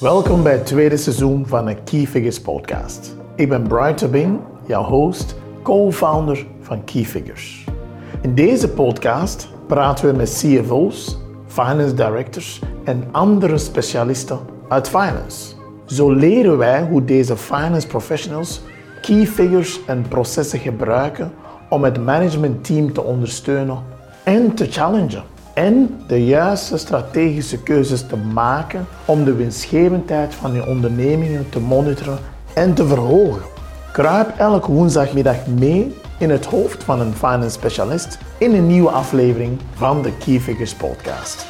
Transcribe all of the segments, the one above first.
Welkom bij het tweede seizoen van de Key Figures podcast. Ik ben Brian Tabing, jouw host, co-founder van Key Figures. In deze podcast praten we met CFO's, finance directors en andere specialisten uit finance. Zo leren wij hoe deze finance professionals key figures en processen gebruiken om het managementteam te ondersteunen en te challengen. En de juiste strategische keuzes te maken om de winstgevendheid van je ondernemingen te monitoren en te verhogen. Kruip elke woensdagmiddag mee in het hoofd van een finance specialist in een nieuwe aflevering van de Key Figures podcast.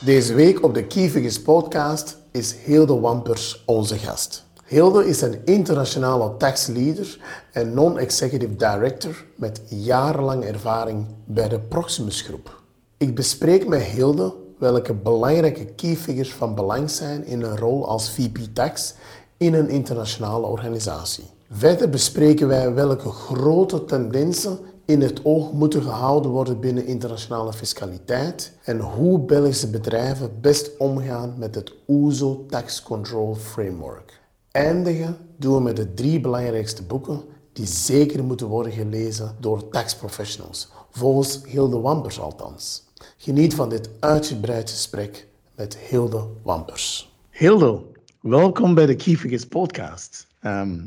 Deze week op de Key Figures podcast is Hilde Wampers onze gast. Hilde is een internationale taxleader en non-executive director met jarenlang ervaring bij de Proximus Groep. Ik bespreek met Hilde welke belangrijke key figures van belang zijn in een rol als VP Tax in een internationale organisatie. Verder bespreken wij welke grote tendensen in het oog moeten gehouden worden binnen internationale fiscaliteit en hoe Belgische bedrijven best omgaan met het OESO Tax Control Framework. Eindigen doen we met de drie belangrijkste boeken die zeker moeten worden gelezen door taxprofessionals, volgens Hilde Wampers althans. Geniet van dit uitgebreid gesprek met Hilde Wampers. Hilde, welkom bij de Key podcast. Ehm,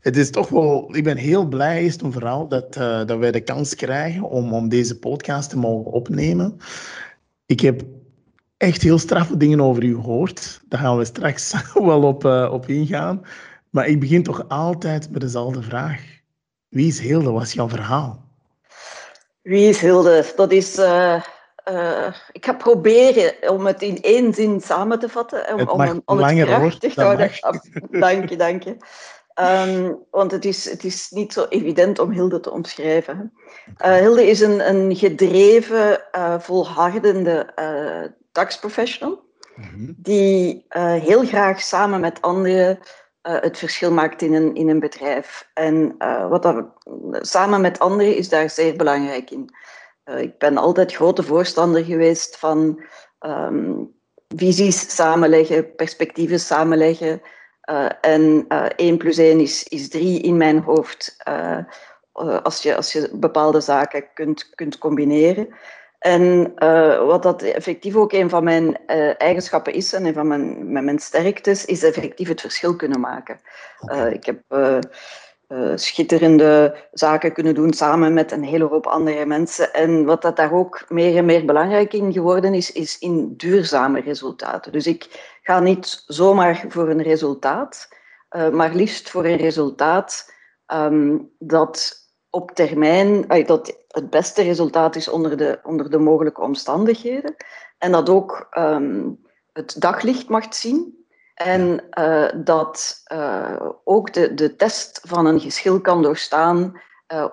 het is toch wel, ik ben heel blij eerst en vooral dat, uh, dat wij de kans krijgen om, om deze podcast te mogen opnemen. Ik heb echt heel straffe dingen over u gehoord. Daar gaan we straks wel op, uh, op ingaan. Maar ik begin toch altijd met dezelfde vraag. Wie is Hilde? Wat is jouw verhaal? Wie is Hilde? Dat is... Uh, uh, ik ga proberen om het in één zin samen te vatten. Om, het om, mag om langer het te houden. mag. Dank je, dank je. Um, want het is, het is niet zo evident om Hilde te omschrijven. Uh, Hilde is een, een gedreven, uh, volhardende taxprofessional. Mhm. Die heel graag samen met anderen het verschil maakt in een, in een bedrijf. En wat dat, samen met anderen is daar zeer belangrijk in. ik ben altijd grote voorstander geweest van um, visies samenleggen, perspectieven samenleggen. En uh, 1 plus 1 is, is 3 in mijn hoofd als, je, als je bepaalde zaken kunt, kunt combineren. En wat dat effectief ook een van mijn eigenschappen is en een van mijn, mijn, mijn sterktes, is effectief het verschil kunnen maken. Okay. ik heb schitterende zaken kunnen doen samen met een hele hoop andere mensen. En wat dat daar ook meer en meer belangrijk in geworden is, is in duurzame resultaten. Dus ik ga niet zomaar voor een resultaat, maar liefst voor een resultaat um, dat op termijn, dat het beste resultaat is onder de, onder de mogelijke omstandigheden. En dat ook um, het daglicht mag zien. En uh, dat ook de, de test van een geschil kan doorstaan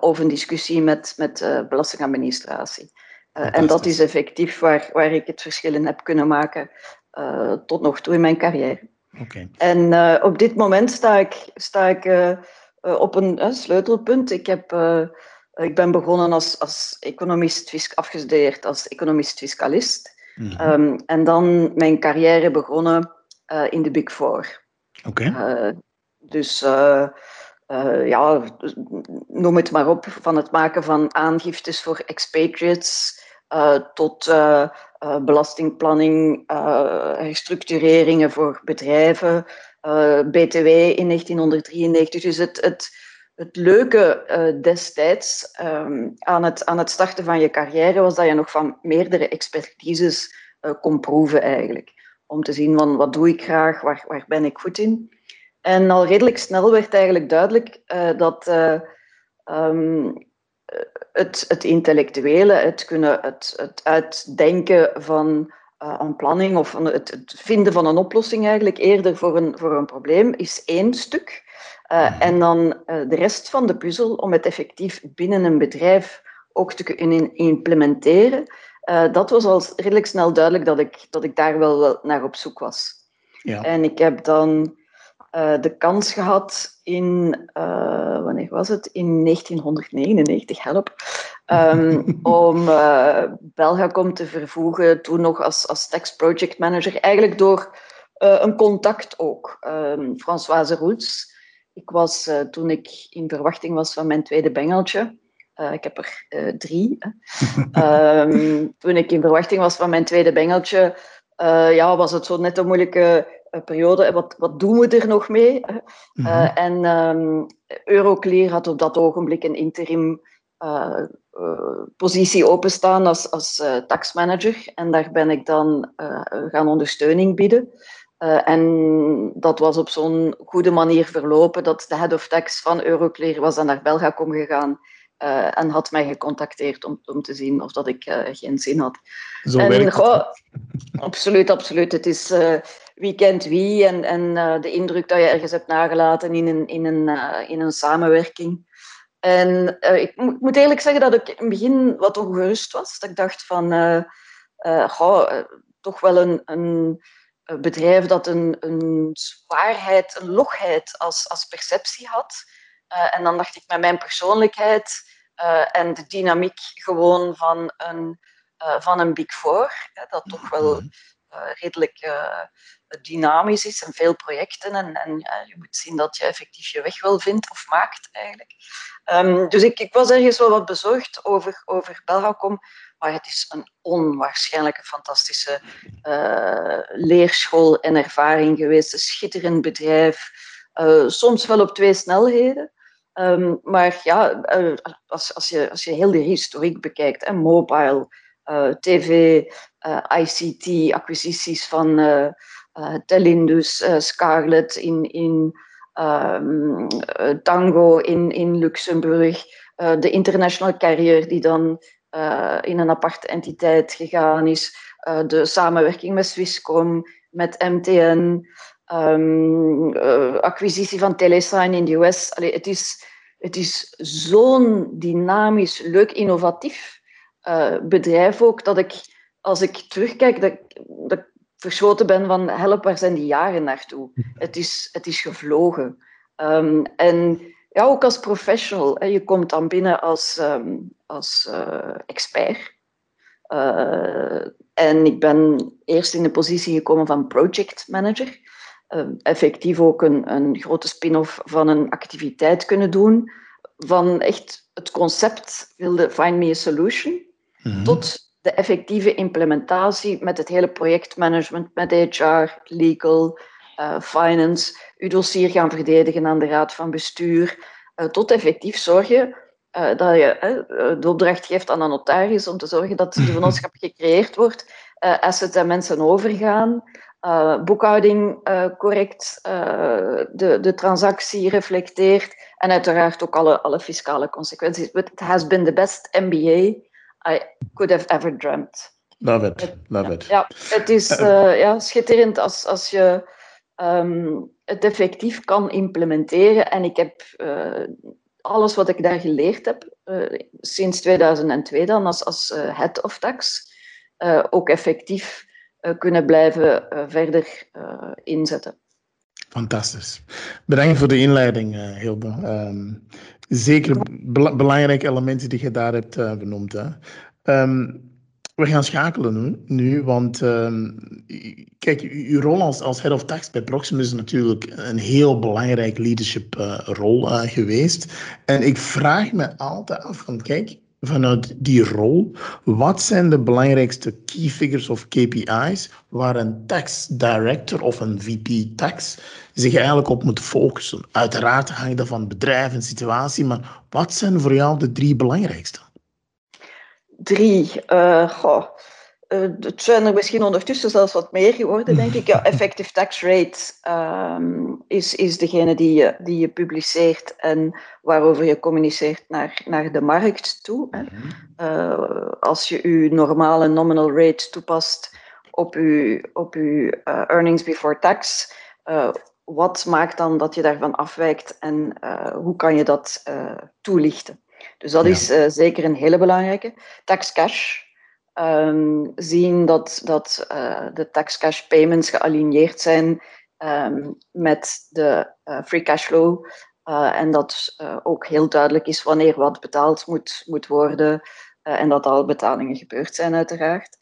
of een discussie met, met belastingadministratie. en dat is effectief waar, waar ik het verschil in heb kunnen maken tot nog toe in mijn carrière. Okay. En op dit moment sta ik, sta ik op een sleutelpunt. Ik, heb, ik ben begonnen als, als economist, afgestudeerd als economist-fiscalist. Mhm. um, en dan mijn carrière begonnen in de Big Four. Okay. dus ja, noem het maar op, van het maken van aangiftes voor expatriates tot belastingplanning, herstructureringen voor bedrijven, BTW in 1993. Dus het, het, het leuke destijds um, aan, het, aan het starten van je carrière was dat je nog van meerdere expertises kon proeven eigenlijk. Om te zien van wat doe ik graag, waar, waar ben ik goed in. En al redelijk snel werd eigenlijk duidelijk dat um, het, het intellectuele, het, kunnen, het, het uitdenken van een planning of het, het, vinden van een oplossing eigenlijk eerder voor een, voor een probleem is één stuk. Uh, en dan uh, de rest van de puzzel om het effectief binnen een bedrijf ook te kunnen implementeren. dat was al redelijk snel duidelijk dat ik, dat ik daar wel, wel naar op zoek was. Ja. En ik heb dan de kans gehad in, wanneer was het? In 1999, help, um, om Belgacom te vervoegen, toen nog als, als tax project manager, eigenlijk door een contact ook. Um, Françoise Roets. Ik was toen ik in verwachting was van mijn tweede bengeltje. ik heb er drie. um, toen ik in verwachting was van mijn tweede bengeltje, ja, was het zo net een moeilijke periode. Wat, wat doen we er nog mee? Mm en um, Euroclear had op dat ogenblik een interim uh, uh, positie openstaan als, als uh, taxmanager. En daar ben ik dan gaan ondersteuning bieden. En dat was op zo'n goede manier verlopen dat de head of tax van Euroclear was dan naar Belgacom gegaan uh, en had mij gecontacteerd om, om te zien of dat ik uh, geen zin had. Zo en, werkt goh, Absoluut, absoluut. Het is wie kent wie en, en de indruk dat je ergens hebt nagelaten in een, in een, in een samenwerking. En ik moet eerlijk zeggen dat ik in het begin wat ongerust was. Dat ik dacht van, goh, toch wel een, een bedrijf dat een, een zwaarheid, een logheid als, als perceptie had. Uh, en dan dacht ik met mijn persoonlijkheid uh, en de dynamiek gewoon van een, uh, van een Big Four, hè, dat toch wel mhm. redelijk dynamisch is en veel projecten. En, en je moet zien dat je effectief je weg wel vindt of maakt eigenlijk. Um, dus ik, ik, was ergens wel wat bezorgd over, over Belgacom. Maar het is een onwaarschijnlijke fantastische leerschool en ervaring geweest. Een schitterend bedrijf. soms wel op twee snelheden. Um, maar ja, uh, als, als, je, als je heel de historiek bekijkt, en mobile, tv, ICT, acquisities van Telindus, Scarlett in, in um, Tango in, in Luxemburg, de international carrier die dan in een aparte entiteit gegaan is, de samenwerking met Swisscom, met MTN, um, uh, acquisitie van Telesign in de US. Allee, het is, het is zo'n dynamisch, leuk, innovatief bedrijf ook, dat ik, als ik terugkijk, dat, dat ik verschoten ben van help, waar zijn die jaren naartoe? Het is, het is gevlogen. Um, en ja, ook als professional. Hè, je komt dan binnen als, um, als uh, expert. Uh, en ik ben eerst in de positie gekomen van project manager. Ehm, effectief ook een, een grote spin-off van een activiteit kunnen doen. Van echt het concept wilde Find Me a Solution mhm. tot de effectieve implementatie met het hele projectmanagement, met HR, legal, uh, finance, uw dossier gaan verdedigen aan de raad van bestuur, uh, tot effectief zorgen uh, dat je de opdracht geeft aan een notaris om te zorgen dat de vennootschap gecreëerd wordt, assets en mensen overgaan, boekhouding correct de, de transactie reflecteert en uiteraard ook alle, alle fiscale consequenties. But it has been the best MBA I could have ever dreamt. Love it, love it. Ja, het is ja, schitterend als, als je um, het effectief kan implementeren. En ik heb alles wat ik daar geleerd heb, sinds 2002 dan als, als head of tax, ook effectief eh, kunnen blijven eh, verder eh, inzetten. Fantastisch. Bedankt voor de inleiding, Hilde. Um, zeker belangrijke elementen die je daar hebt benoemd. Hè. Um, we gaan schakelen nu, want um, kijk, uw rol als, head of tax bij Proximus is natuurlijk een heel belangrijk leadership uh, rol uh, geweest. En ik vraag me altijd af van, kijk, vanuit die rol, wat zijn de belangrijkste key figures of KPI's waar een tax director of een VP tax zich eigenlijk op moet focussen? Uiteraard hangt dat van bedrijf en situatie, maar wat zijn voor jou de drie belangrijkste? Drie. Uh, goh. Uh, het zijn er misschien ondertussen zelfs wat meer geworden, denk ik. Ja, effective tax rate um, is, is degene die je, die je publiceert en waarover je communiceert naar, naar de markt toe. Hè. Uh, als je je normale nominal rate toepast op je, op uw, uh, earnings before tax, wat maakt dan dat je daarvan afwijkt en hoe kan je dat toelichten? Dus dat ja. is zeker een hele belangrijke. Tax cash um, zien dat, dat uh, de tax cash payments gealigneerd zijn um, met de uh, free cashflow. Uh, en dat ook heel duidelijk is wanneer wat betaald moet, moet worden. en dat al betalingen gebeurd zijn, uiteraard.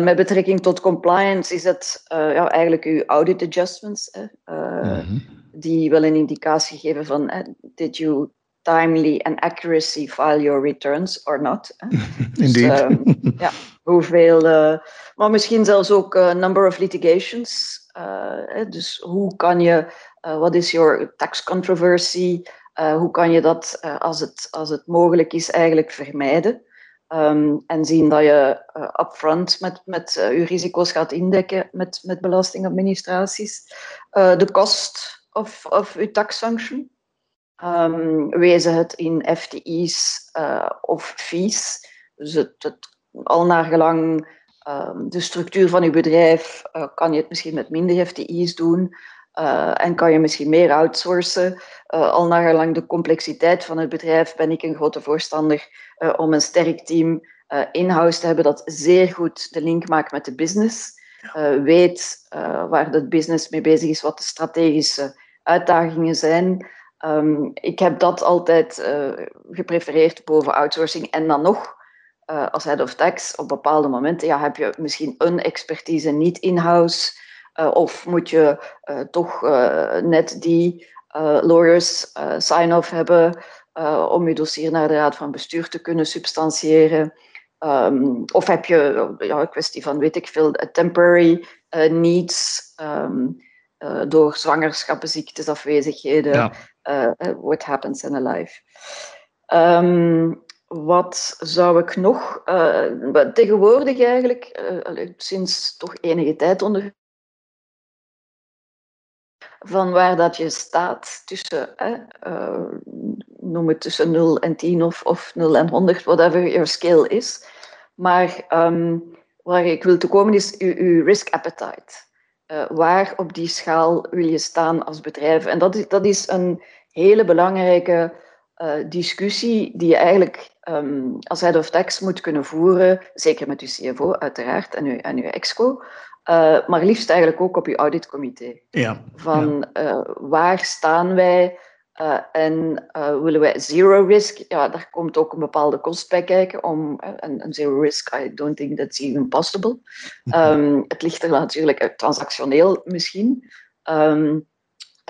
met betrekking tot compliance is het ja, eigenlijk uw audit adjustments. Mhm. Die wel een indicatie geven van did you timely and accuracy file your returns or not. Dus, Indeed. Um, ja, hoeveel, uh, maar misschien zelfs ook uh, number of litigations. Uh, dus hoe kan je, wat is your tax controversy? hoe kan je dat, als, het, als het mogelijk is, eigenlijk vermijden? Um, en zien dat je upfront met, met je risico's gaat indekken met, met belastingadministraties. de kost of, of je tax function. Um, wezen het in FTI's uh, of fees. Dus het, het, al naar gelang um, de structuur van je bedrijf uh, kan je het misschien met minder FTI's doen. Uh, en kan je misschien meer outsourcen. al naar gelang de complexiteit van het bedrijf ben ik een grote voorstander om een sterk team in-house te hebben dat zeer goed de link maakt met de business. weet waar de business mee bezig is, wat de strategische uitdagingen zijn. Um, ik heb dat altijd uh, geprefereerd boven outsourcing. En dan nog, uh, als head of tax, op bepaalde momenten ja, heb je misschien een expertise niet in-house. Uh, of moet je toch net die lawyers sign-off hebben om je dossier naar de Raad van Bestuur te kunnen substantiëren. Um, of heb je ja, een kwestie van, weet ik veel, temporary needs. Um, uh, door zwangerschappen, ziektes, afwezigheden. Ja. Uh, what happens in a life. Um, wat zou ik nog? Tegenwoordig eigenlijk, sinds toch enige tijd onder van waar dat je staat tussen, uh, noem het tussen 0 en 10 of, of 0 en 100, whatever your skill is. Maar um, waar ik wil te komen is je risk appetite. Uh, waar op die schaal wil je staan als bedrijf? En dat is, dat is een hele belangrijke uh, discussie die je eigenlijk um, als head of tax moet kunnen voeren, zeker met je CFO uiteraard en je, en je exco, uh, maar liefst eigenlijk ook op je auditcomité. Ja, Van ja. waar staan wij uh, en uh, willen wij zero risk? Ja, daar komt ook een bepaalde kost bij kijken. Om, uh, een, zero risk, I don't think that's even possible. Um, het ligt er natuurlijk transactioneel misschien. Um,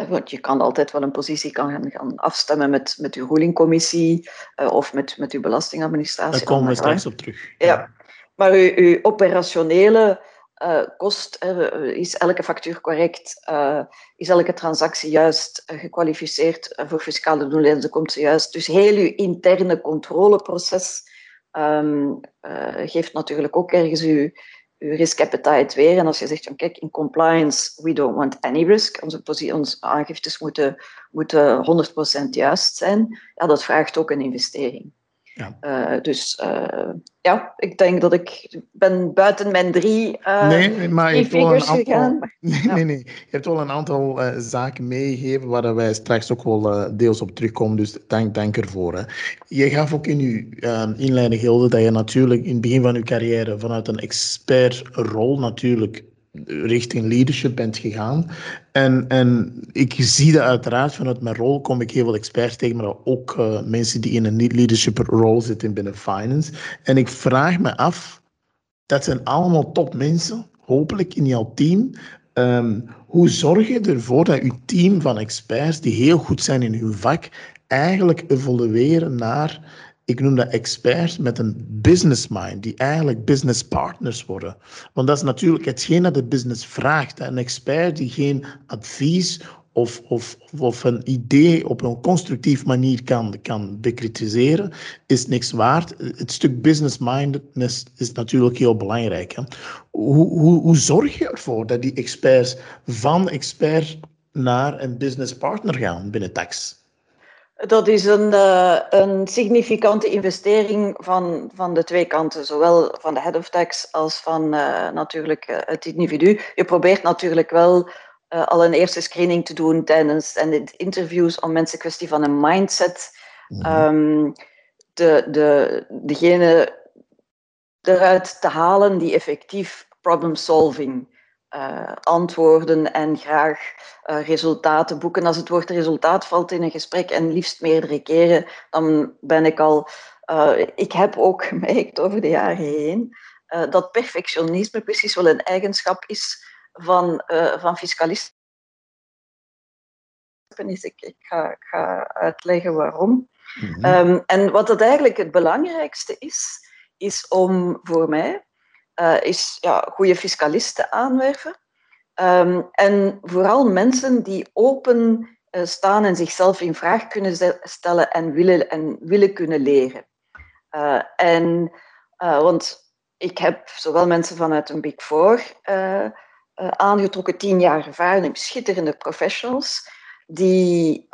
want je kan altijd wel een positie kan gaan, gaan afstemmen met, met uw rulingcommissie of met, met uw belastingadministratie. Daar komen we straks op terug. Ja, ja. maar uw, uw operationele kost, uh, is elke factuur correct, uh, is elke transactie juist gekwalificeerd voor fiscale doeleinden, komt ze juist. Dus heel uw interne controleproces um, geeft natuurlijk ook ergens uw, uw risk appetite weer. En als je zegt, kijk, in compliance, we don't want any risk, onze, onze aangiftes moeten, moeten 100% juist zijn, ja, dat vraagt ook een investering. Ja. Uh, dus uh, ja, ik denk dat ik ben buiten mijn drie, uh, nee, maar je hebt wel een aantal, gegaan. Nee, ja. nee, nee, je hebt wel een aantal zaken meegegeven waar wij straks ook wel deels op terugkomen. Dus dank, dank ervoor. Hè. Je gaf ook in je inleiding, Hilde, dat je natuurlijk in het begin van je carrière vanuit een expertrol natuurlijk richting leadership bent gegaan. En, en ik zie dat uiteraard vanuit mijn rol kom ik heel veel experts tegen, maar ook uh, mensen die in een leadership rol zitten binnen finance. En ik vraag me af, dat zijn allemaal topmensen, hopelijk in jouw team. Um, hoe zorg je ervoor dat je team van experts die heel goed zijn in hun vak eigenlijk evolueren naar ik noem dat experts met een business mind, die eigenlijk business partners worden. Want dat is natuurlijk hetgeen dat de business vraagt. Een expert die geen advies of, of, of een idee op een constructief manier kan, kan bekritiseren, is niks waard. Het stuk business-mindedness is natuurlijk heel belangrijk. Hè? Hoe, hoe, hoe zorg je ervoor dat die experts van expert naar een business partner gaan binnen tax? Dat is een, uh, een significante investering van, van de twee kanten, zowel van de head of tax als van uh, natuurlijk uh, het individu. Je probeert natuurlijk wel al een eerste screening te doen tijdens en de interviews om mensen kwestie van een mindset. Um, de, de, degene eruit te halen die effectief problem solving uh, antwoorden en graag uh, resultaten boeken. Als het woord resultaat valt in een gesprek en liefst meerdere keren, dan ben ik al. Uh, ik heb ook gemerkt over de jaren heen dat perfectionisme precies wel een eigenschap is van, van fiscalisten. Ik, ik, ga, ik ga uitleggen waarom. Mhm. Ehm, en wat het eigenlijk het belangrijkste is, is om voor mij uh, is ja, goede fiscalisten aanwerven. Ehm, en vooral mensen die open uh, staan en zichzelf in vraag kunnen stellen en willen, en willen kunnen leren. Uh, en, want ik heb zowel mensen vanuit een Big Four aangetrokken, tien jaar ervaring, schitterende professionals, die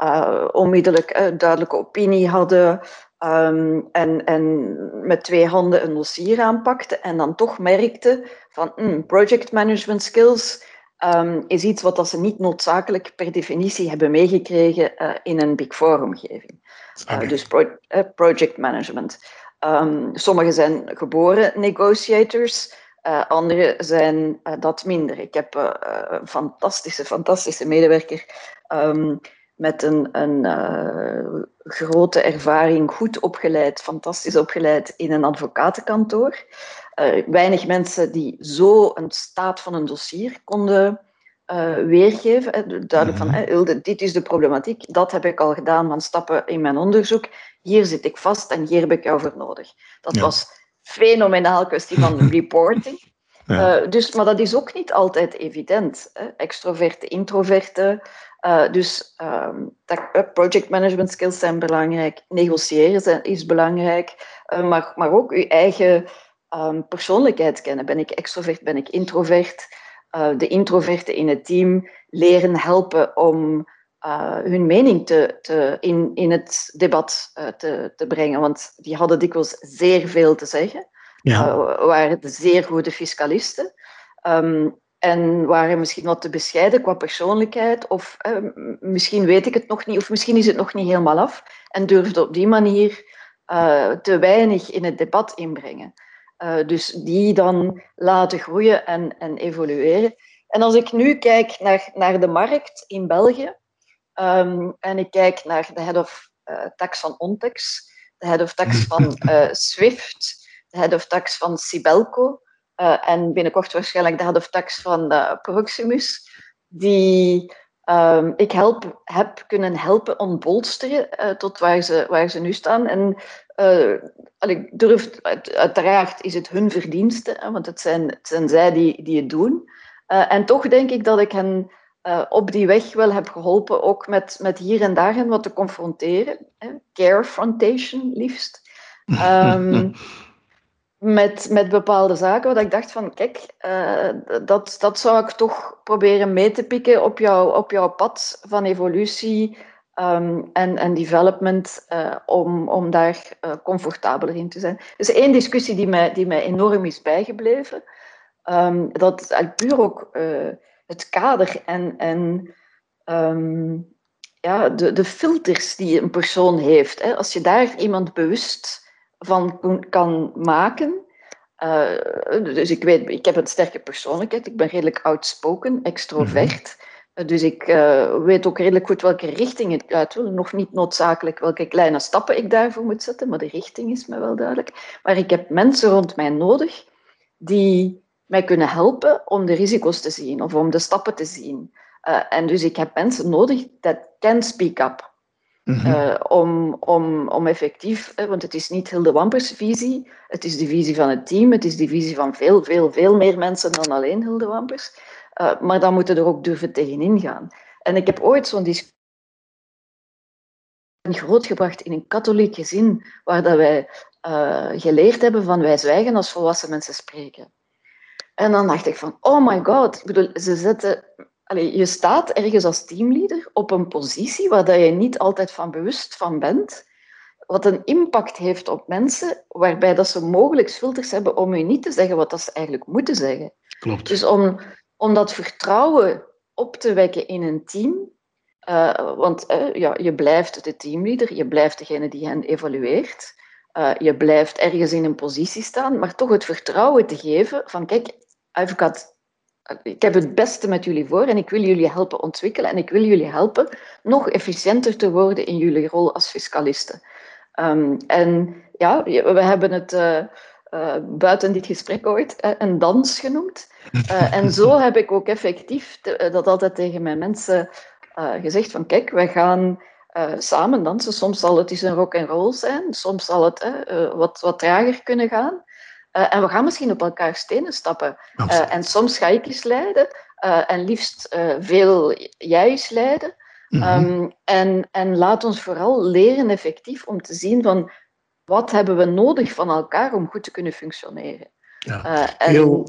onmiddellijk een duidelijke opinie hadden, Um, en, en met twee handen een dossier aanpakte en dan toch merkte van mm, project management skills um, is iets wat ze niet noodzakelijk per definitie hebben meegekregen uh, in een Big Four omgeving. Uh, dus pro project management. Um, sommigen zijn geboren negotiators, anderen zijn dat minder. Ik heb een fantastische, fantastische medewerker met een, een uh, grote ervaring, goed opgeleid, fantastisch opgeleid in een advocatenkantoor. Uh, weinig mensen die zo een staat van een dossier konden uh, weergeven. Duidelijk van, Hilde, dit is de problematiek, dat heb ik al gedaan van stappen in mijn onderzoek. Hier zit ik vast en hier heb ik jou voor nodig. Dat was fenomenaal kwestie van reporting. Ja. dus, maar dat is ook niet altijd evident. Hè. Extroverte, introverte, uh, dus um, project management skills zijn belangrijk, negociëren is belangrijk, uh, maar, maar ook je eigen um, persoonlijkheid kennen. Ben ik extrovert, ben ik introvert? De introverten in het team leren helpen om hun mening te, te, in, in het debat te, te brengen, want die hadden dikwijls zeer veel te zeggen. Ja. waren zeer goede fiscalisten. Um, en waren misschien wat te bescheiden qua persoonlijkheid, of eh, misschien weet ik het nog niet, of misschien is het nog niet helemaal af, en durfde op die manier te weinig in het debat inbrengen. Dus die dan laten groeien en, en evolueren. En als ik nu kijk naar, naar de markt in België, um, en ik kijk naar de head of uh, tax van Ontex, de head of tax van Swift, de head of tax van Sibelco, uh, en binnenkort waarschijnlijk de head of tax van Proximus, die um, ik help, heb kunnen helpen ontbolsteren tot waar ze, waar ze nu staan. En ik durf, uiteraard is het hun verdienste, hè, want het zijn, het zijn zij die, die het doen. en toch denk ik dat ik hen op die weg wel heb geholpen, ook met, met hier en daar wat te confronteren. Hè. Carefrontation liefst. Um, met, met bepaalde zaken, wat ik dacht van, kijk, uh, dat, dat zou ik toch proberen mee te pikken op, jou, op jouw pad van evolutie um, en, en development, uh, om, om daar comfortabeler in te zijn. Dus één discussie die mij, die mij enorm is bijgebleven, um, dat is puur ook het kader en, en um, ja, de, de filters die een persoon heeft. Hè. Als je daar iemand bewust van kan maken. Uh, dus ik, weet, ik heb een sterke persoonlijkheid. Ik ben redelijk outspoken, extrovert. Mm Dus ik uh, weet ook redelijk goed welke richting ik uit wil. Nog niet noodzakelijk welke kleine stappen ik daarvoor moet zetten, maar de richting is me wel duidelijk. Maar ik heb mensen rond mij nodig die mij kunnen helpen om de risico's te zien of om de stappen te zien. Uh, en dus ik heb mensen nodig dat can speak up. Mhm. Eh, om, om, om effectief, want het is niet Hilde Wampers visie, het is de visie van het team, het is de visie van veel, veel, veel meer mensen dan alleen Hilde Wampers. Uh, maar dan moeten er ook durven tegenin gaan. En ik heb ooit zo'n discussie grootgebracht in een katholiek gezin, waar dat wij geleerd hebben van wij zwijgen als volwassen mensen spreken. En dan dacht ik van, oh my god, ik bedoel, ze zetten Allee, je staat ergens als teamleader op een positie waar dat je niet altijd van bewust van bent, wat een impact heeft op mensen, waarbij dat ze mogelijk filters hebben om je niet te zeggen wat dat ze eigenlijk moeten zeggen. Klopt. Dus om, om dat vertrouwen op te wekken in een team, uh, want uh, ja, je blijft de teamleader, je blijft degene die hen evalueert, uh, je blijft ergens in een positie staan, maar toch het vertrouwen te geven van kijk, Ik heb het beste met jullie voor en ik wil jullie helpen ontwikkelen en ik wil jullie helpen nog efficiënter te worden in jullie rol als fiscalisten. Um, en ja, we hebben het uh, buiten dit gesprek ooit een dans genoemd. en zo heb ik ook effectief dat altijd tegen mijn mensen gezegd van kijk, wij gaan samen dansen. Soms zal het eens een rock and roll zijn, soms zal het wat, wat trager kunnen gaan. En we gaan misschien op elkaar stenen stappen. en soms ga ik eens leiden en liefst veel jij eens leiden. Mhm. Ehm, en, en laat ons vooral leren effectief om te zien van wat hebben we nodig van elkaar om goed te kunnen functioneren. Ja. En, heel,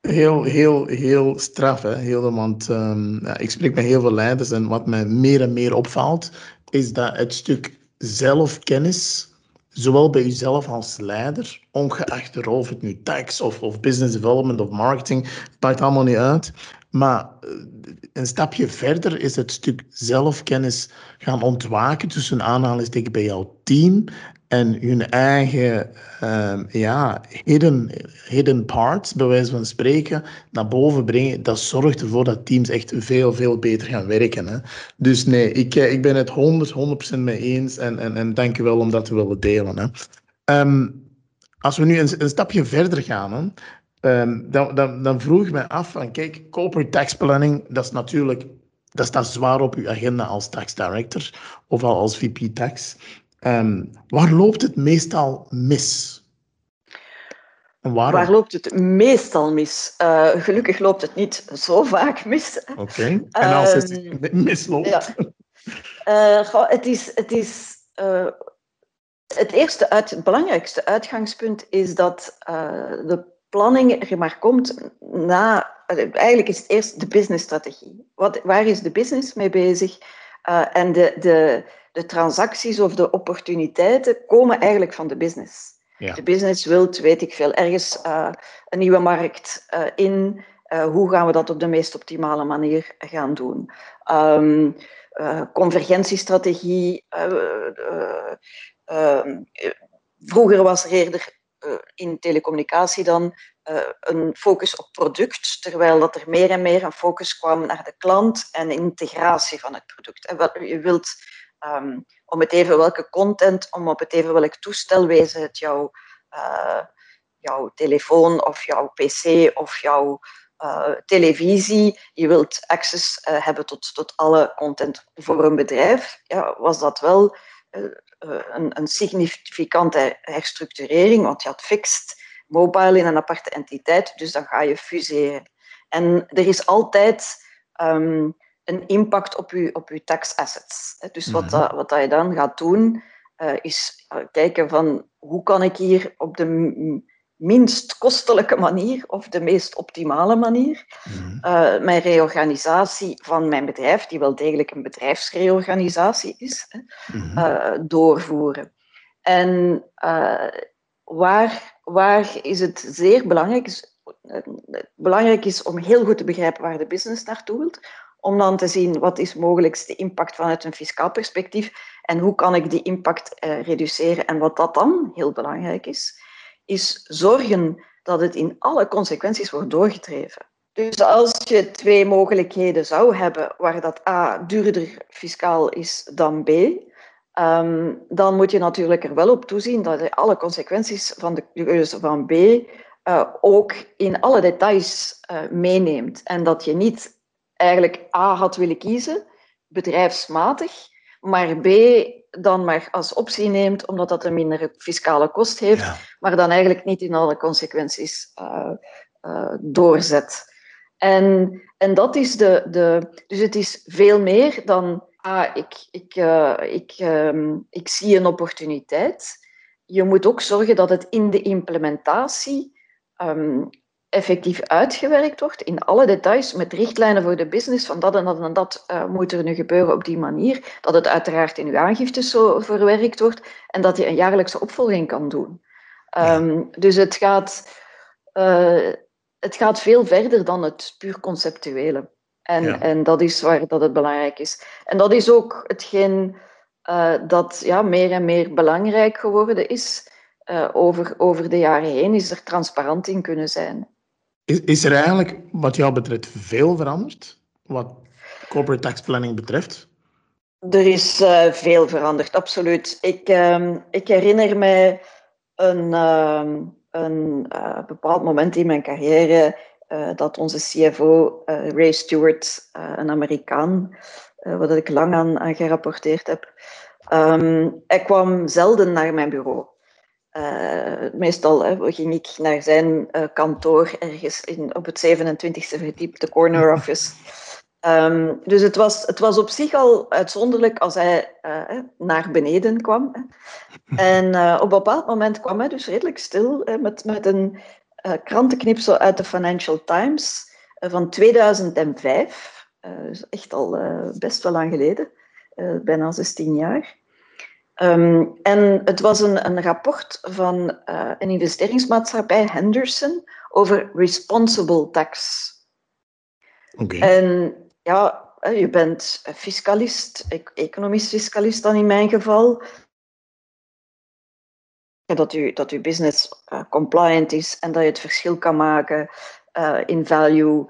heel, heel, heel straf, hè? Heel, want um, ja, ik spreek met heel veel leiders en wat mij meer en meer opvalt, is dat het stuk zelfkennis, zowel bij jezelf als leider, ongeacht de rol, of het nu tax of, of business development of marketing, maakt allemaal niet uit. Maar eh, een stapje verder is het stuk zelfkennis gaan ontwaken tussen aanhalingstekens bij jouw team en hun eigen uh, ja, hidden, hidden parts, bij wijze van spreken, naar boven brengen. Dat zorgt ervoor dat teams echt veel, veel beter gaan werken. Hè. Dus nee, ik, eh, ik ben het 100, 100% mee eens en, en, en dank je wel om dat te willen delen. Hè. Um, als we nu een, een stapje verder gaan, um, dan, dan, dan vroeg ik me af van, kijk, corporate tax planning, dat is natuurlijk, dat staat zwaar op uw agenda als tax director of al als VP tax. Um, waar loopt het meestal mis? Waar loopt het meestal mis? Uh, gelukkig loopt het niet zo vaak mis. Oké, en als het misloopt? Ja. Uh, het is, het, is uh, het eerste, uit, het belangrijkste uitgangspunt is dat de planning er maar komt na... Eigenlijk is het eerst de businessstrategie. Wat, waar is de business mee bezig? en de, de, de transacties of de opportuniteiten komen eigenlijk van de business. De business wil, weet ik veel, ergens uh, een nieuwe markt uh, in. Uh, hoe gaan we dat op de meest optimale manier gaan doen? Um, convergentiestrategie. Ehm, vroeger was er eerder in telecommunicatie dan een focus op product, terwijl dat er meer en meer een focus kwam naar de klant en integratie van het product. En wat, je wilt Ehm, om het even welke content, om op het even welk toestel, wezen het jouw, uh, jouw telefoon of jouw pc of jouw uh, televisie. Je wilt access uh, hebben tot, tot alle content voor een bedrijf. Ja, was dat wel een, een significante herstructurering, want je had fixed mobile in een aparte entiteit, dus dan ga je fuseren. En er is altijd um, een impact op je, op je tax assets. Dus wat, mhm. dat, wat dat je dan gaat doen, uh, is uh, kijken van hoe kan ik hier op de minst kostelijke manier of de meest optimale manier mm uh, mijn reorganisatie van mijn bedrijf, die wel degelijk een bedrijfsreorganisatie is, mm doorvoeren. En waar, waar is het zeer belangrijk? belangrijk is om heel goed te begrijpen waar de business naartoe wilt, om dan te zien wat is mogelijk de impact vanuit een fiscaal perspectief en hoe kan ik die impact uh, reduceren. En wat dat dan heel belangrijk is, is zorgen dat het in alle consequenties wordt doorgedreven. Dus als je twee mogelijkheden zou hebben waar dat A duurder fiscaal is dan B, um, dan moet je natuurlijk er wel op toezien dat je alle consequenties van de keuze van B uh, ook in alle details uh, meeneemt. En dat je niet eigenlijk A had willen kiezen, bedrijfsmatig, maar B dan maar als optie neemt, omdat dat een mindere fiscale kost heeft, maar dan eigenlijk niet in alle consequenties uh, uh, doorzet. En, en dat is de, de. Dus het is veel meer dan. Ah, ik, ik, uh, ik, um, ik zie een opportuniteit. Je moet ook zorgen dat het in de implementatie um, effectief uitgewerkt wordt in alle details met richtlijnen voor de business van dat en dat en dat uh, moet er nu gebeuren op die manier, dat het uiteraard in uw aangiftes zo verwerkt wordt en dat je een jaarlijkse opvolging kan doen. Um, dus het gaat, uh, het gaat veel verder dan het puur conceptuele. En, ja. en dat is waar dat het belangrijk is. En dat is ook hetgeen uh, dat ja, meer en meer belangrijk geworden is. over, over de jaren heen is er transparant in kunnen zijn. Is, is er eigenlijk, wat jou betreft, veel veranderd? Wat corporate tax planning betreft? Er is uh, veel veranderd, absoluut. Ik, uh, ik herinner mij een, uh, een bepaald moment in mijn carrière dat onze CFO, Ray Stewart, een Amerikaan, wat ik lang aan, aan gerapporteerd heb, ehm, hij kwam zelden naar mijn bureau. Meestal hè, ging ik naar zijn kantoor ergens in, op het 27e verdiep, de corner office. Um, dus het was, het was op zich al uitzonderlijk als hij uh, naar beneden kwam. En op een bepaald moment kwam hij dus redelijk stil met, met een krantenknipsel uit de Financial Times van 2005. dus echt al best wel lang geleden, bijna 16 jaar. Um, en het was een, een rapport van een investeringsmaatschappij, Henderson, over responsible tax. Okay. En ja, je bent fiscalist, economisch-fiscalist dan in mijn geval. Dat je, dat je business uh, compliant is en dat je het verschil kan maken in value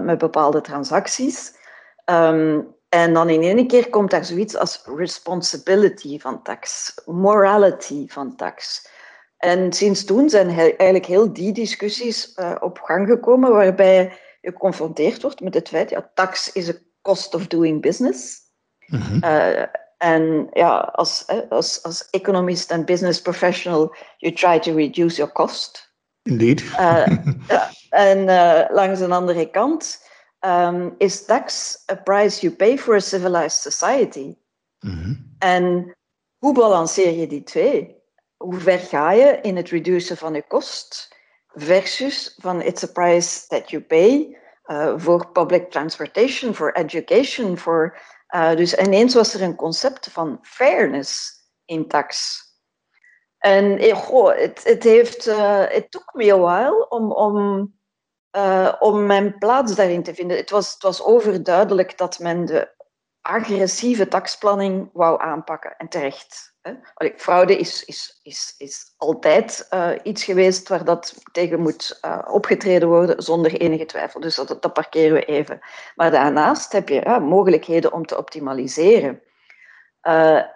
met bepaalde transacties. Um, en dan in één keer komt daar zoiets als responsibility van tax, morality van tax. En sinds toen zijn eigenlijk heel die discussies op gang gekomen, waarbij je geconfronteerd wordt met het feit, ja, tax is a cost of doing business. Mm en ja, als, als, als economist en business professional, you try to reduce your cost. Indeed. Uh, ja, en uh, langs een andere kant um, is tax a price you pay for a civilized society. Mm -hmm. En hoe balanceer je die twee? Hoe ver ga je in het reduceren van je kost? versus van it's a price that you pay uh, voor public transportation, voor education, voor... Uh, dus ineens was er een concept van fairness in tax. En eh, goh, het, het heeft... Het took me a while om, om, om mijn plaats daarin te vinden. Het was, het was overduidelijk dat men de agressieve taxplanning wou aanpakken. En terecht. Allee, fraude is, is, is, is altijd uh, iets geweest waar dat tegen moet uh, opgetreden worden, zonder enige twijfel. Dus dat, dat parkeren we even. Maar daarnaast heb je mogelijkheden om te optimaliseren.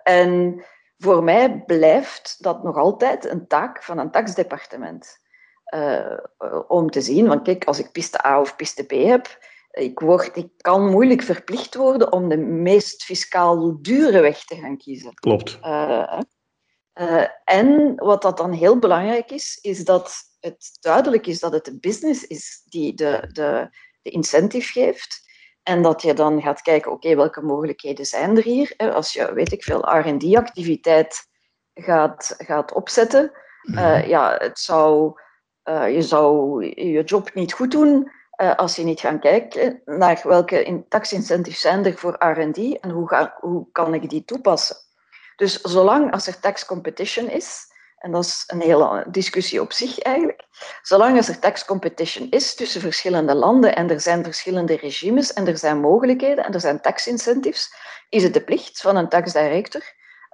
En voor mij blijft dat nog altijd een taak van een taxdepartement. Om te zien, want kijk, als ik piste A of piste B heb, ik, word, ik kan moeilijk verplicht worden om de meest fiscaal dure weg te gaan kiezen. Klopt. Uh, uh, en wat dat dan heel belangrijk is, is dat het duidelijk is dat het de business is die de, de, de incentive geeft. En dat je dan gaat kijken, oké, welke mogelijkheden zijn er hier? Als je, weet ik veel, R&D-activiteit gaat, gaat opzetten, uh, ja, het zou, je zou je job niet goed doen uh, als je niet gaat kijken naar welke tax-incentives zijn er voor R&D en hoe, ga, hoe kan ik die toepassen. Dus zolang als er tax competition is, en dat is een hele discussie op zich eigenlijk, zolang als er tax competition is tussen verschillende landen en er zijn verschillende regimes en er zijn mogelijkheden en er zijn tax incentives, is het de plicht van een taxdirector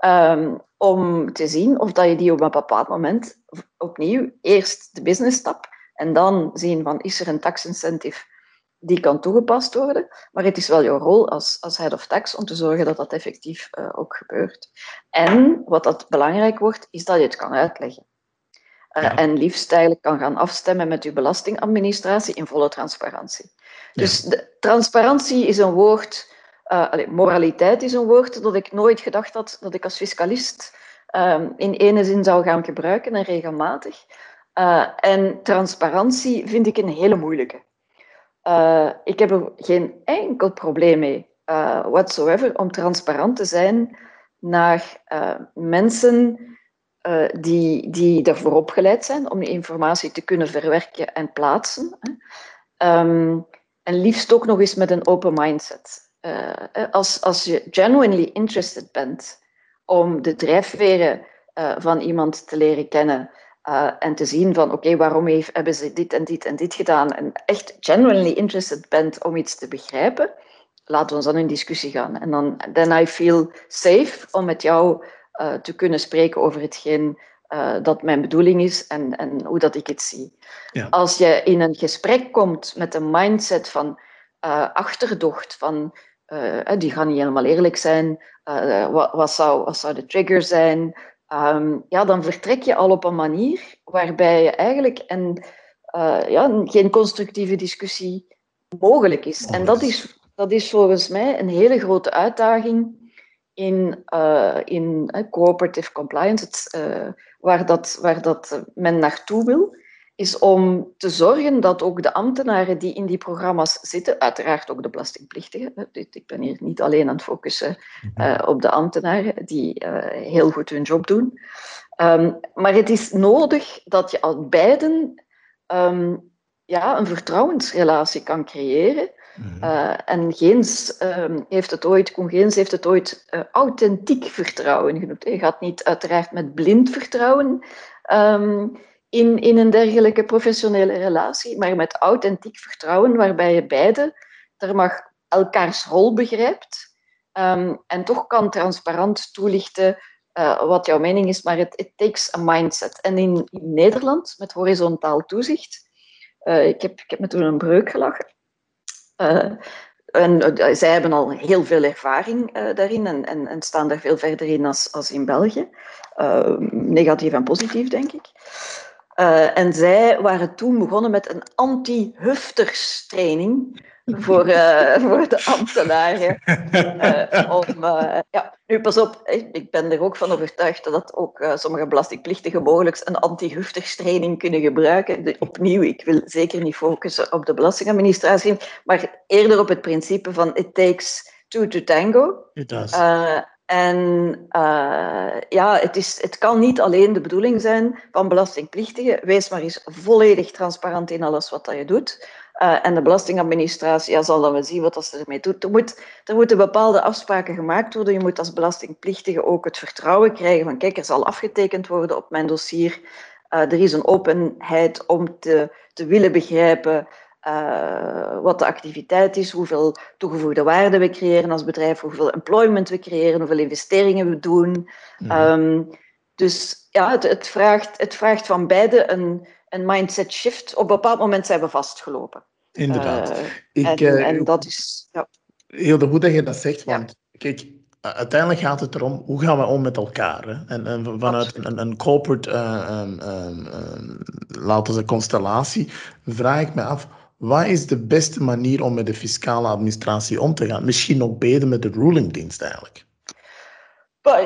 um, om te zien of dat je die op een bepaald moment opnieuw eerst de business stap en dan zien van is er een tax-incentive die kan toegepast worden. Maar het is wel jouw rol als, als head of tax om te zorgen dat dat effectief uh, ook gebeurt. En wat dat belangrijk wordt, is dat je het kan uitleggen. Uh, En liefst eigenlijk kan gaan afstemmen met je belastingadministratie in volle transparantie. Ja. Dus de, transparantie is een woord, allez, moraliteit is een woord dat ik nooit gedacht had dat ik als fiscalist in ene zin zou gaan gebruiken en regelmatig. Uh, en transparantie vind ik een hele moeilijke. Uh, ik heb er geen enkel probleem mee, whatsoever, om transparant te zijn naar mensen die, die daarvoor opgeleid zijn om die informatie te kunnen verwerken en plaatsen. Um, en liefst ook nog eens met een open mindset. Als, als je genuinely interested bent om de drijfveren van iemand te leren kennen, uh, en te zien van, oké, okay, waarom heeft, hebben ze dit en dit en dit gedaan? En echt genuinely interested bent om iets te begrijpen, laten we ons dan in discussie gaan. En dan, then I feel safe om met jou te kunnen spreken over hetgeen uh, dat mijn bedoeling is en, en hoe dat ik het zie. Ja. Als je in een gesprek komt met een mindset van achterdocht, van die gaan niet helemaal eerlijk zijn, wat, wat, zou, wat zou de trigger zijn, ehm, ja, dan vertrek je al op een manier waarbij je eigenlijk een, ja, geen constructieve discussie mogelijk is. En dat is, dat is volgens mij een hele grote uitdaging in, in cooperative compliance, het, waar, dat, waar dat men naartoe wil is om te zorgen dat ook de ambtenaren die in die programma's zitten, uiteraard ook de belastingplichtigen, ik ben hier niet alleen aan het focussen uh, op de ambtenaren die uh, heel goed hun job doen, um, maar het is nodig dat je al beiden um, ja, een vertrouwensrelatie kan creëren. Uh, en Geens um, heeft het ooit, Koen Geens heeft het ooit authentiek vertrouwen genoemd. Je gaat niet uiteraard met blind vertrouwen in, in een dergelijke professionele relatie, maar met authentiek vertrouwen, waarbij je beide er mag elkaars rol begrijpt um, en toch kan transparant toelichten uh, wat jouw mening is, maar het takes a mindset. En in, Nederland, met horizontaal toezicht, uh, ik, heb, ik heb me toen een breuk gelachen. Uh, en zij hebben al heel veel ervaring daarin en, en, staan daar veel verder in als, als in België. negatief en positief, denk ik. Uh, en zij waren toen begonnen met een anti-hufters-training voor, uh, voor de ambtenaren. Uh, om, ja, nu pas op, ik ben er ook van overtuigd dat ook sommige belastingplichtigen mogelijk een anti-hufters-training kunnen gebruiken. De, opnieuw, ik wil zeker niet focussen op de belastingadministratie, maar eerder op het principe van it takes two to tango. It does. En uh, ja, het, is, het kan niet alleen de bedoeling zijn van belastingplichtigen. Wees maar eens volledig transparant in alles wat dat je doet. Uh, en de belastingadministratie ja, zal dan wel zien wat ze ermee doet. Er, moet, moeten bepaalde afspraken gemaakt worden. Je moet als belastingplichtige ook het vertrouwen krijgen van kijk, er zal afgetekend worden op mijn dossier. Uh, er is een openheid om te, te willen begrijpen uh, wat de activiteit is, hoeveel toegevoegde waarde we creëren als bedrijf, hoeveel employment we creëren, hoeveel investeringen we doen. Mm. Um, dus ja, het, het, vraagt, het vraagt van beide een, een mindset shift. Op een bepaald moment zijn we vastgelopen. Inderdaad. Uh, Ik, en, uh, en, dat is... Ja. Heel goed dat je dat zegt, want ja. kijk, uiteindelijk gaat het erom hoe gaan we om met elkaar. Hè? En, en, vanuit een, een, corporate, uh, um, um, laten we constellatie, vraag ik me af wat is de beste manier om met de fiscale administratie om te gaan? Misschien nog beter met de rulingdienst eigenlijk.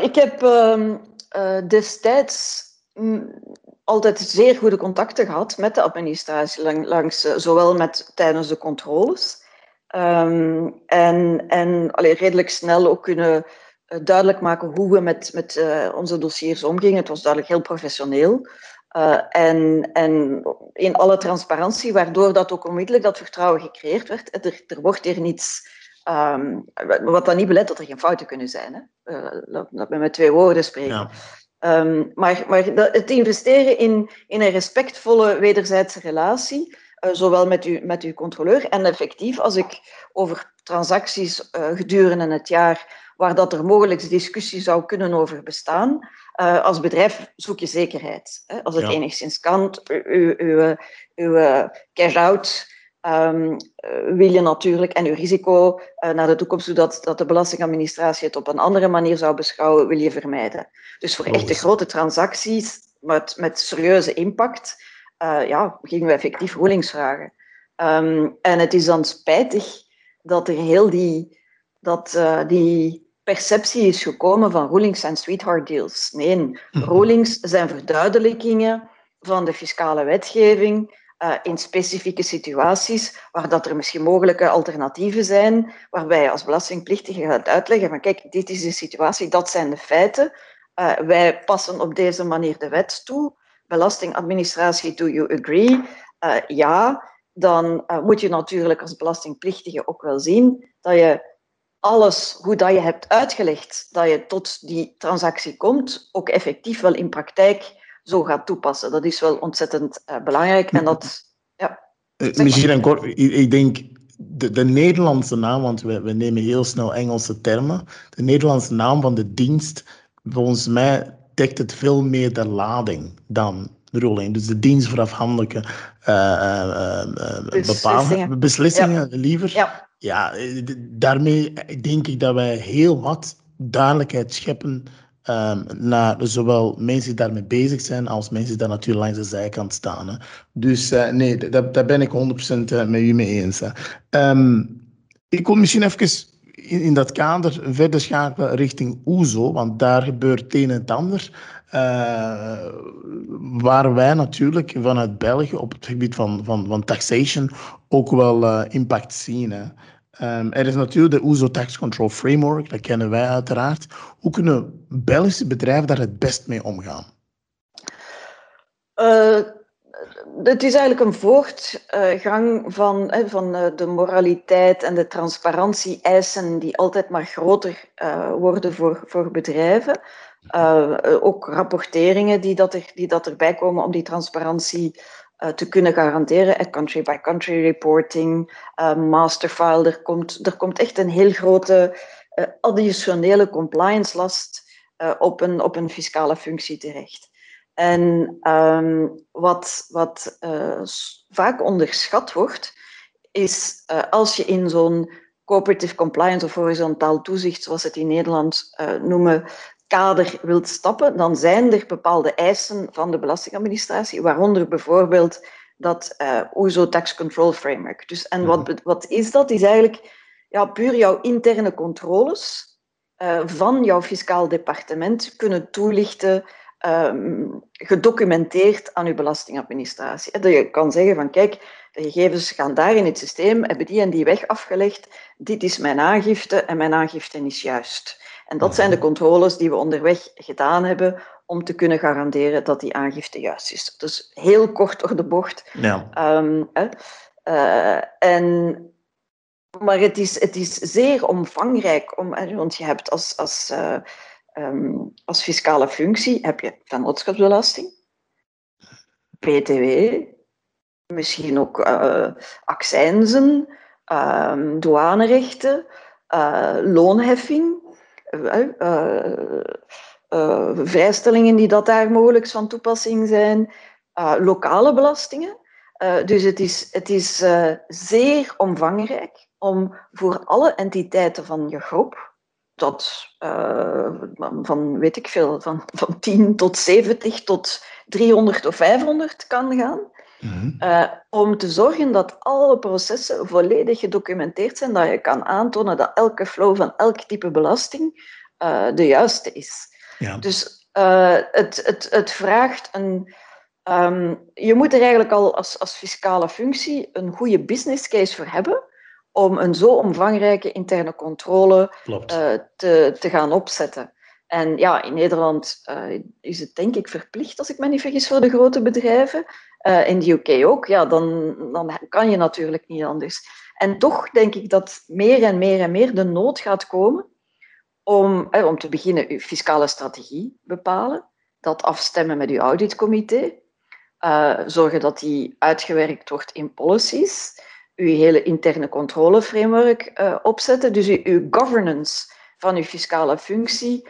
Ik heb uh, uh, destijds mm, altijd zeer goede contacten gehad met de administratie, langs, uh, zowel met, tijdens de controles. Um, en en redelijk snel ook kunnen uh, duidelijk maken hoe we met, met onze dossiers omgingen. Het was duidelijk heel professioneel. Uh, en, en in alle transparantie, waardoor dat ook onmiddellijk dat vertrouwen gecreëerd werd. Er, er wordt hier niets, um, wat dan niet belet dat er geen fouten kunnen zijn. Hè? Uh, dat, dat we met twee woorden spreken. Ja. Um, maar maar het investeren in, in een respectvolle wederzijdse relatie, uh, zowel met, u, met uw controleur en effectief, als ik over transacties gedurende het jaar waar dat er mogelijk discussie zou kunnen over bestaan, uh, als bedrijf zoek je zekerheid. Hè? Als het ja. enigszins kan, uw, uw, uw cash-out um, wil je natuurlijk en uw risico uh, naar de toekomst, zodat dat de belastingadministratie het op een andere manier zou beschouwen, wil je vermijden. Dus voor echte grote transacties met, met serieuze impact, uh, ja, gingen we effectief rulings vragen. Um, en het is dan spijtig dat er heel die, dat, die perceptie is gekomen van rulings en sweetheart deals. Nee, mhm. rulings zijn verduidelijkingen van de fiscale wetgeving uh, in specifieke situaties waar dat er misschien mogelijke alternatieven zijn, waarbij je als belastingplichtige gaat uitleggen van kijk, dit is de situatie, dat zijn de feiten. Uh, wij passen op deze manier de wet toe. Belastingadministratie, do you agree? Uh, ja, dan moet je natuurlijk als belastingplichtige ook wel zien dat je alles hoe dat je hebt uitgelegd dat je tot die transactie komt, ook effectief wel in praktijk zo gaat toepassen. Dat is wel ontzettend uh, belangrijk. En dat, ja. Misschien kort, ik denk de, de Nederlandse naam, want we, we nemen heel snel Engelse termen. De Nederlandse naam van de dienst, volgens mij dekt het veel meer de lading dan de rolling. Dus de dienst voor afhandelijke uh, beslissingen, beslissingen ja. liever. Ja ja, eh, daarmee denk ik dat wij heel wat duidelijkheid scheppen um, naar zowel mensen die daarmee bezig zijn als mensen die daar natuurlijk langs de zijkant staan. Hè. Dus uh, nee, daar, ben ik 100% met u mee eens. Um, ik wil misschien even in, dat kader verder schakelen richting OESO, want daar gebeurt het een en het ander. Waar wij natuurlijk vanuit België op het gebied van, van, van taxation ook wel impact zien. Hè. Um, er is natuurlijk de OESO Tax Control Framework, dat kennen wij uiteraard. Hoe kunnen Belgische bedrijven daar het best mee omgaan? Uh, het is eigenlijk een voortgang van, van de moraliteit en de transparantie-eisen die altijd maar groter worden voor, voor bedrijven. Ook rapporteringen die, dat er, die dat erbij komen om die transparantie te kunnen garanderen. Country-by-country reporting, uh, masterfile. Er komt, er komt echt een heel grote additionele compliance last op, een, op een fiscale functie terecht. En um, wat, wat vaak onderschat wordt, is als je in zo'n cooperative compliance of horizontaal toezicht, zoals het in Nederland noemen, kader wilt stappen, dan zijn er bepaalde eisen van de belastingadministratie, waaronder bijvoorbeeld dat uh, OESO Tax Control Framework. Dus, en wat, mhm. wat is dat? Is eigenlijk ja, puur jouw interne controles uh, van jouw fiscaal departement kunnen toelichten, um, gedocumenteerd aan uw belastingadministratie. Dat je kan zeggen van kijk, de gegevens gaan daar in het systeem, hebben die en die weg afgelegd, dit is mijn aangifte en mijn aangifte is juist. En dat zijn de controles die we onderweg gedaan hebben om te kunnen garanderen dat die aangifte juist is. Dus heel kort door de bocht. Ja. Um, uh, en, maar het is, het is zeer omvangrijk, om, want je hebt als, als, uh, um, als fiscale functie heb je vennootschapsbelasting, BTW, misschien ook uh, accijnzen, um, douanerechten, loonheffing. Uh, uh, vrijstellingen die dat daar mogelijk van toepassing zijn, lokale belastingen. dus het is, het is zeer omvangrijk om voor alle entiteiten van je groep, tot van weet ik veel, van, van 10 tot 70 tot 300 of 500 kan gaan, uh, om te zorgen dat alle processen volledig gedocumenteerd zijn, dat je kan aantonen dat elke flow van elk type belasting uh, de juiste is. Ja. Dus uh, het, het, het vraagt een. Um, je moet er eigenlijk al als, als fiscale functie een goede business case voor hebben om een zo omvangrijke interne controle te, te gaan opzetten. En ja, in Nederland uh, is het denk ik verplicht, als ik me niet vergis, voor de grote bedrijven. Uh, in de UK ook, ja, dan, dan kan je natuurlijk niet anders. En toch denk ik dat meer en meer en meer de nood gaat komen om, eh, om te beginnen uw fiscale strategie bepalen, dat afstemmen met uw auditcomité, uh, zorgen dat die uitgewerkt wordt in policies, uw hele interne controleframework opzetten, dus uw, governance van uw fiscale functie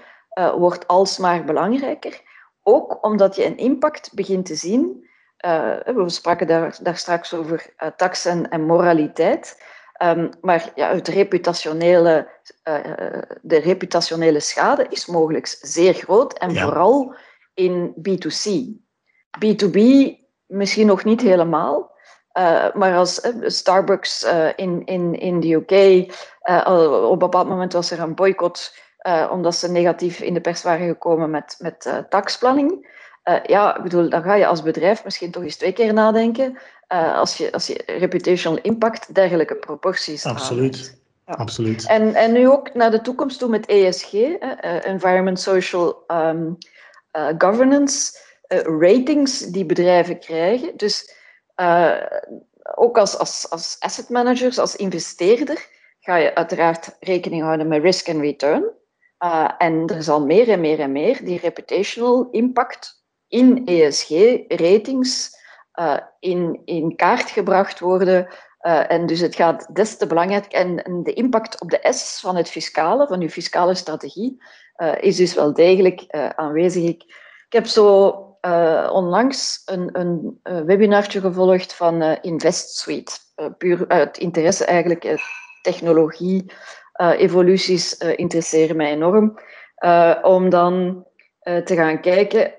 wordt alsmaar belangrijker. Ook omdat je een impact begint te zien. Uh, we spraken daar, daar straks over uh, taxen en moraliteit. Um, maar ja, het reputationele, de reputationele schade is mogelijk zeer groot. En vooral in B2C. B2B misschien nog niet helemaal. maar als Starbucks in, in, in de UK, op een bepaald moment was er een boycott omdat ze negatief in de pers waren gekomen met, met taxplanning. Uh, ja, ik bedoel, dan ga je als bedrijf misschien toch eens twee keer nadenken als, je, als je reputational impact dergelijke proporties Absoluut. Ja. Absoluut. En, en nu ook naar de toekomst toe met ESG, Environment, Social um, Governance, ratings die bedrijven krijgen. Dus ook als, als, als asset managers, als investeerder, ga je uiteraard rekening houden met risk en return. Uh, en er zal meer en meer en meer die reputational impact in ESG-ratings uh, in, in kaart gebracht worden. Uh, en dus het gaat des te belangrijk. En, de impact op de S van het fiscale, van uw fiscale strategie, is dus wel degelijk aanwezig. Ik, heb zo onlangs een, een, gevolgd van InvestSuite. puur uit interesse eigenlijk technologie evoluties interesseren mij enorm. om dan te gaan kijken.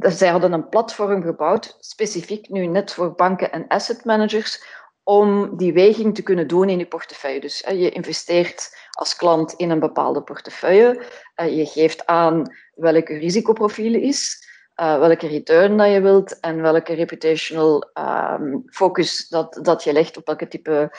zij hadden een platform gebouwd, specifiek nu net voor banken en asset managers, om die weging te kunnen doen in je portefeuille. Dus je investeert als klant in een bepaalde portefeuille. je geeft aan welke risicoprofiel is. Welke return dat je wilt en welke reputational um, focus dat, dat je legt op welke type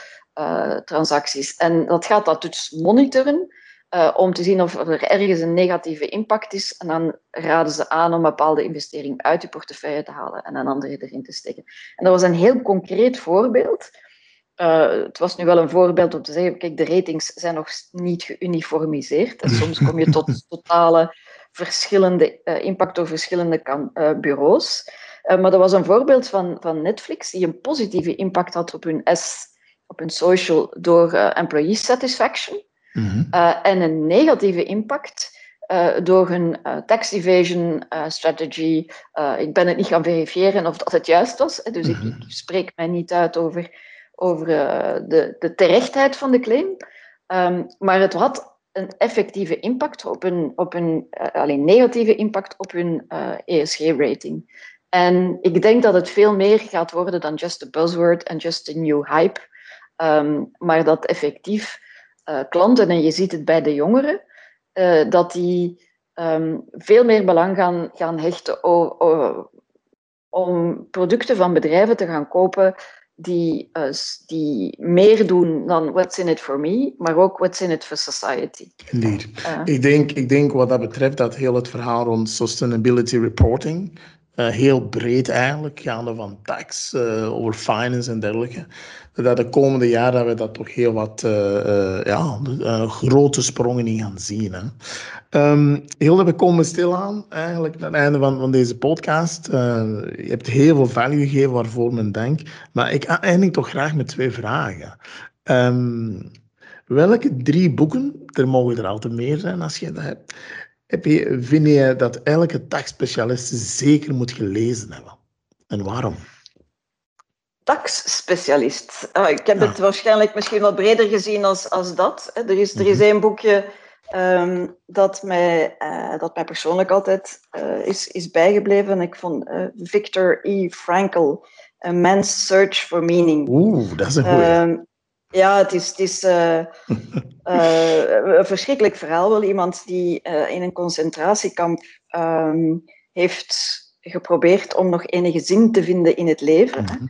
transacties. En dat gaat dat dus monitoren uh, om te zien of er ergens een negatieve impact is. En dan raden ze aan om een bepaalde investering uit je portefeuille te halen en een andere erin te steken. En dat was een heel concreet voorbeeld. het was nu wel een voorbeeld om te zeggen, kijk, de ratings zijn nog niet geuniformiseerd. En soms kom je tot totale verschillende uh, impact door verschillende kan, bureaus. Maar dat was een voorbeeld van, van Netflix die een positieve impact had op hun S, op hun social door employee satisfaction. Mm -hmm. en een negatieve impact door hun tax evasion strategy. ik ben het niet gaan verifiëren of dat het juist was, dus mm -hmm. ik, ik, spreek mij niet uit over, over de, de terechtheid van de claim. Um, maar het had een effectieve impact op hun, op hun alleen negatieve impact op hun eh, ESG-rating. En ik denk dat het veel meer gaat worden dan just a buzzword en just a new hype. Um, maar dat effectief uh, klanten, en je ziet het bij de jongeren, dat die um, veel meer belang gaan, gaan hechten om producten van bedrijven te gaan kopen die, uh, die meer doen dan what's in it for me, maar ook what's in it for society. Indeed. Ik, denk, ik denk wat dat betreft dat heel het verhaal rond sustainability reporting, uh, heel breed eigenlijk, gaande van tax, over finance en dergelijke, dat de komende jaren dat we dat toch heel wat ja, grote sprongen in gaan zien. Hè. Um, Hilde, we komen stilaan eigenlijk aan het einde van, van deze podcast. Je hebt heel veel value gegeven waarvoor men denkt. Maar ik eindig toch graag met twee vragen. Um, welke drie boeken, er mogen er altijd meer zijn als je dat hebt, heb je, vind je dat elke taxspecialist zeker moet gelezen hebben? En waarom? Taxspecialist. Uh, ik heb het waarschijnlijk misschien wat breder gezien als, als dat. Er is, er is mhm. één boekje Um, dat, mij, uh, dat mij persoonlijk altijd uh, is, is bijgebleven. Ik vond uh, Victor E. Frankl, A Man's Search for Meaning. Oeh, dat is een goeie. Um, ja, het is, het is een verschrikkelijk verhaal. Wel iemand die in een concentratiekamp um, heeft geprobeerd om nog enige zin te vinden in het leven. Mm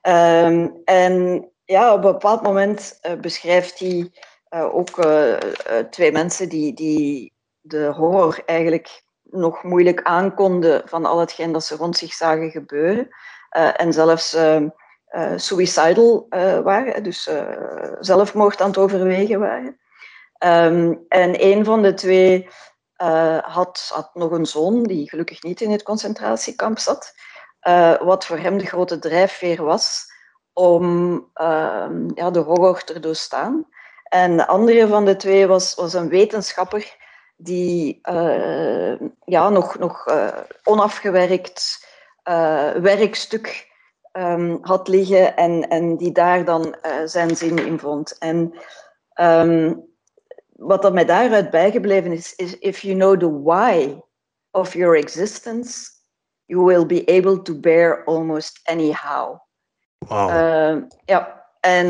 -hmm. en ja, op een bepaald moment beschrijft hij ook twee mensen die, die de horror eigenlijk nog moeilijk aankonden van al hetgeen dat ze rond zich zagen gebeuren. en zelfs suicidal waren, dus zelfmoord aan het overwegen waren. Um, en een van de twee had, had nog een zoon die gelukkig niet in het concentratiekamp zat. wat voor hem de grote drijfveer was om uh, ja, de horror te doorstaan. En de andere van de twee was, was een wetenschapper die uh, ja, nog, nog uh, onafgewerkt uh, werkstuk um, had liggen en, en die daar dan zijn zin in vond. En um, wat dat mij daaruit bijgebleven is, is if you know the why of your existence, you will be able to bear almost anyhow. Wow. ja, en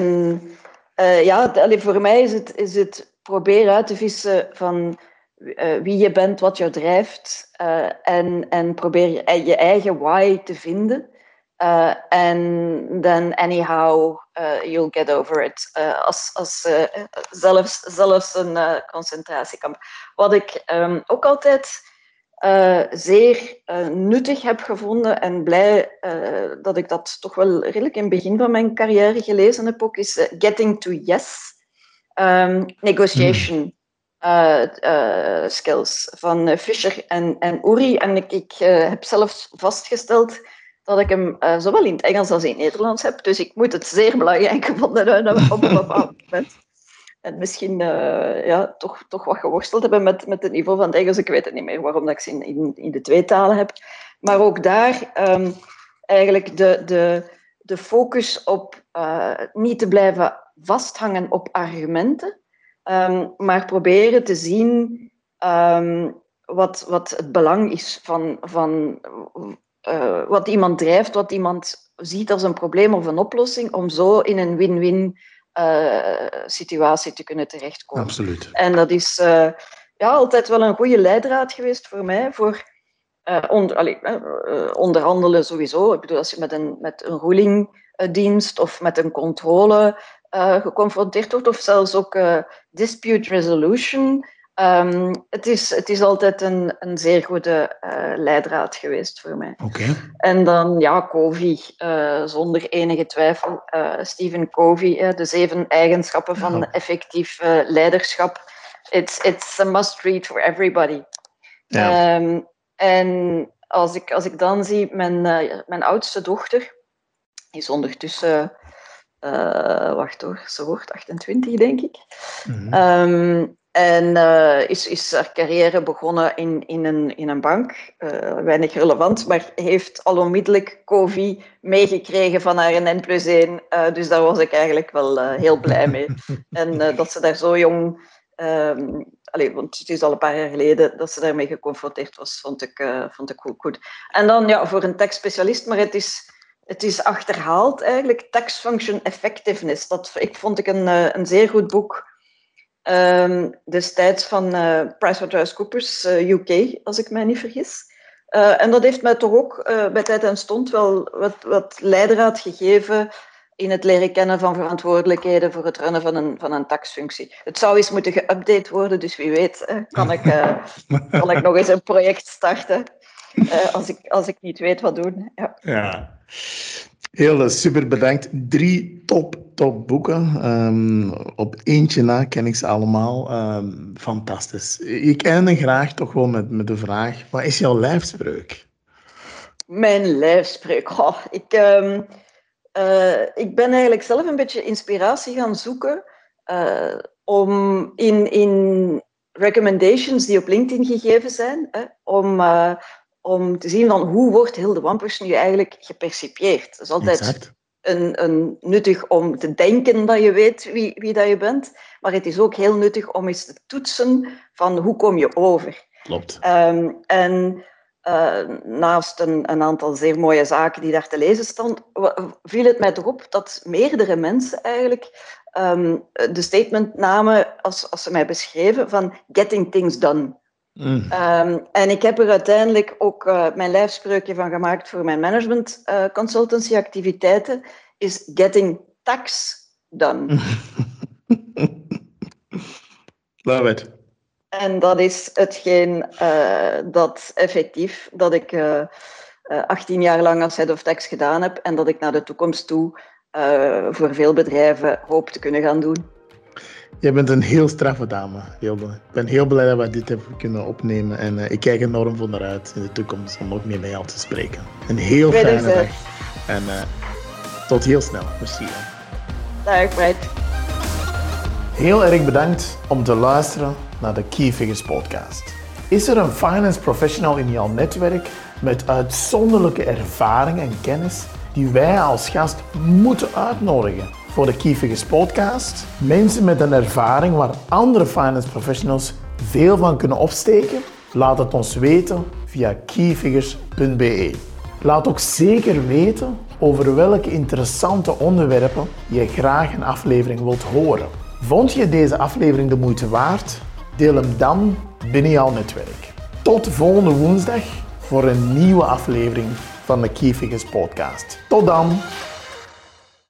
uh, ja, voor mij is het, is het proberen uit te vissen van uh, wie je bent, wat jou drijft. Uh, en, en probeer je, je eigen why te vinden. En then anyhow, you'll get over it. als als zelfs, zelfs een concentratiekamp. Wat ik um, ook altijd uh, zeer uh, nuttig heb gevonden en blij uh, dat ik dat toch wel redelijk in het begin van mijn carrière gelezen heb ook, is Getting to Yes, um, Negotiation hmm. Skills van Fischer en, en Uri. En ik, ik heb zelfs vastgesteld dat ik hem zowel in het Engels als in het Nederlands heb, dus ik moet het zeer belangrijk gevonden hebben op een moment en misschien uh, ja, toch, toch wat geworsteld hebben met, met het niveau van het Engels. Ik weet het niet meer waarom dat ik ze in, in, de twee talen heb. Maar ook daar um, eigenlijk de, de, de focus op uh, niet te blijven vasthangen op argumenten, Ehm, maar proberen te zien ehm, wat, wat het belang is van, van uh, wat iemand drijft, wat iemand ziet als een probleem of een oplossing, om zo in een win-win uh, situatie te kunnen terechtkomen. Absoluut. En dat is uh, ja, altijd wel een goede leidraad geweest voor mij, voor onder, allee, onderhandelen sowieso. Ik bedoel, als je met een, met een rulingdienst of met een controle geconfronteerd wordt, of zelfs ook dispute resolution, Um, het, is, het is altijd een, een zeer goede uh, leidraad geweest voor mij. Okay. En dan, ja, Covey, uh, zonder enige twijfel. Uh, Stephen Covey, de zeven eigenschappen van ja. effectief leiderschap. It's, it's a must read for everybody. Ja. Um, en als ik, als ik dan zie, mijn, mijn oudste dochter is ondertussen, wacht hoor, ze wordt 28, denk ik. Mm -hmm. um, en uh, is, is haar carrière begonnen in, in, een, in een bank. Uh, weinig relevant, maar heeft al onmiddellijk COVID meegekregen van haar N plus 1. Uh, dus daar was ik eigenlijk wel heel blij mee. en dat ze daar zo jong... Um, allez, want het is al een paar jaar geleden dat ze daarmee geconfronteerd was, vond ik, vond ik goed, goed. En dan ja, voor een tekstspecialist, maar het is, het is achterhaald eigenlijk. Text Function Effectiveness. Dat ik, vond ik een, een zeer goed boek Um, destijds van uh, PricewaterhouseCoopers uh, UK, als ik mij niet vergis. Uh, en dat heeft mij toch ook bij tijd en stond wel wat, wat leidraad gegeven in het leren kennen van verantwoordelijkheden voor het runnen van een, van een taxfunctie. Het zou eens moeten geüpdate worden, dus wie weet kan, ik, kan ik nog eens een project starten als, ik, als ik niet weet wat doen. Ja. ja. Heel super bedankt. Drie top, top boeken. Um, op eentje na ken ik ze allemaal. Um, fantastisch. Ik eindig graag toch wel met, met de vraag: wat is jouw lijfspreuk? Mijn lijfspreuk. Ik, um, uh, ik ben eigenlijk zelf een beetje inspiratie gaan zoeken uh, om in, in recommendations die op LinkedIn gegeven zijn, hè, om, om te zien van hoe wordt Hilde Wampers nu eigenlijk gepercipieerd. Het is altijd een, een, nuttig om te denken dat je weet wie, wie dat je bent, maar het is ook heel nuttig om eens te toetsen van hoe kom je over. Klopt. Um, en uh, naast een, een, aantal zeer mooie zaken die daar te lezen staan, viel het mij toch op dat meerdere mensen eigenlijk um, de statement namen als, als ze mij beschreven van getting things done. Mm. Um, en ik heb er uiteindelijk ook uh, mijn lijfspreukje van gemaakt voor mijn management uh, consultancy activiteiten, is getting tax done. Love it. En dat is hetgeen uh, dat effectief, dat ik 18 jaar lang als head of tax gedaan heb en dat ik naar de toekomst toe voor veel bedrijven hoop te kunnen gaan doen. Je bent een heel straffe dame, Hilde. Ik ben heel blij dat we dit hebben kunnen opnemen. En uh, ik kijk enorm voor naar uit in de toekomst om nog meer met jou te spreken. Een heel fijne dag. En uh, tot heel snel. Merci. Dag, Fred. Heel erg bedankt om te luisteren naar de Key Figures podcast. Is er een finance professional in jouw netwerk met uitzonderlijke ervaring en kennis die wij als gast moeten uitnodigen voor de Keyfigures podcast. Mensen met een ervaring waar andere finance professionals veel van kunnen opsteken? Laat het ons weten via keyfigures.be. Laat ook zeker weten over welke interessante onderwerpen je graag een aflevering wilt horen. Vond je deze aflevering de moeite waard? Deel hem dan binnen jouw netwerk. Tot volgende woensdag voor een nieuwe aflevering van de Keyfigures podcast. Tot dan!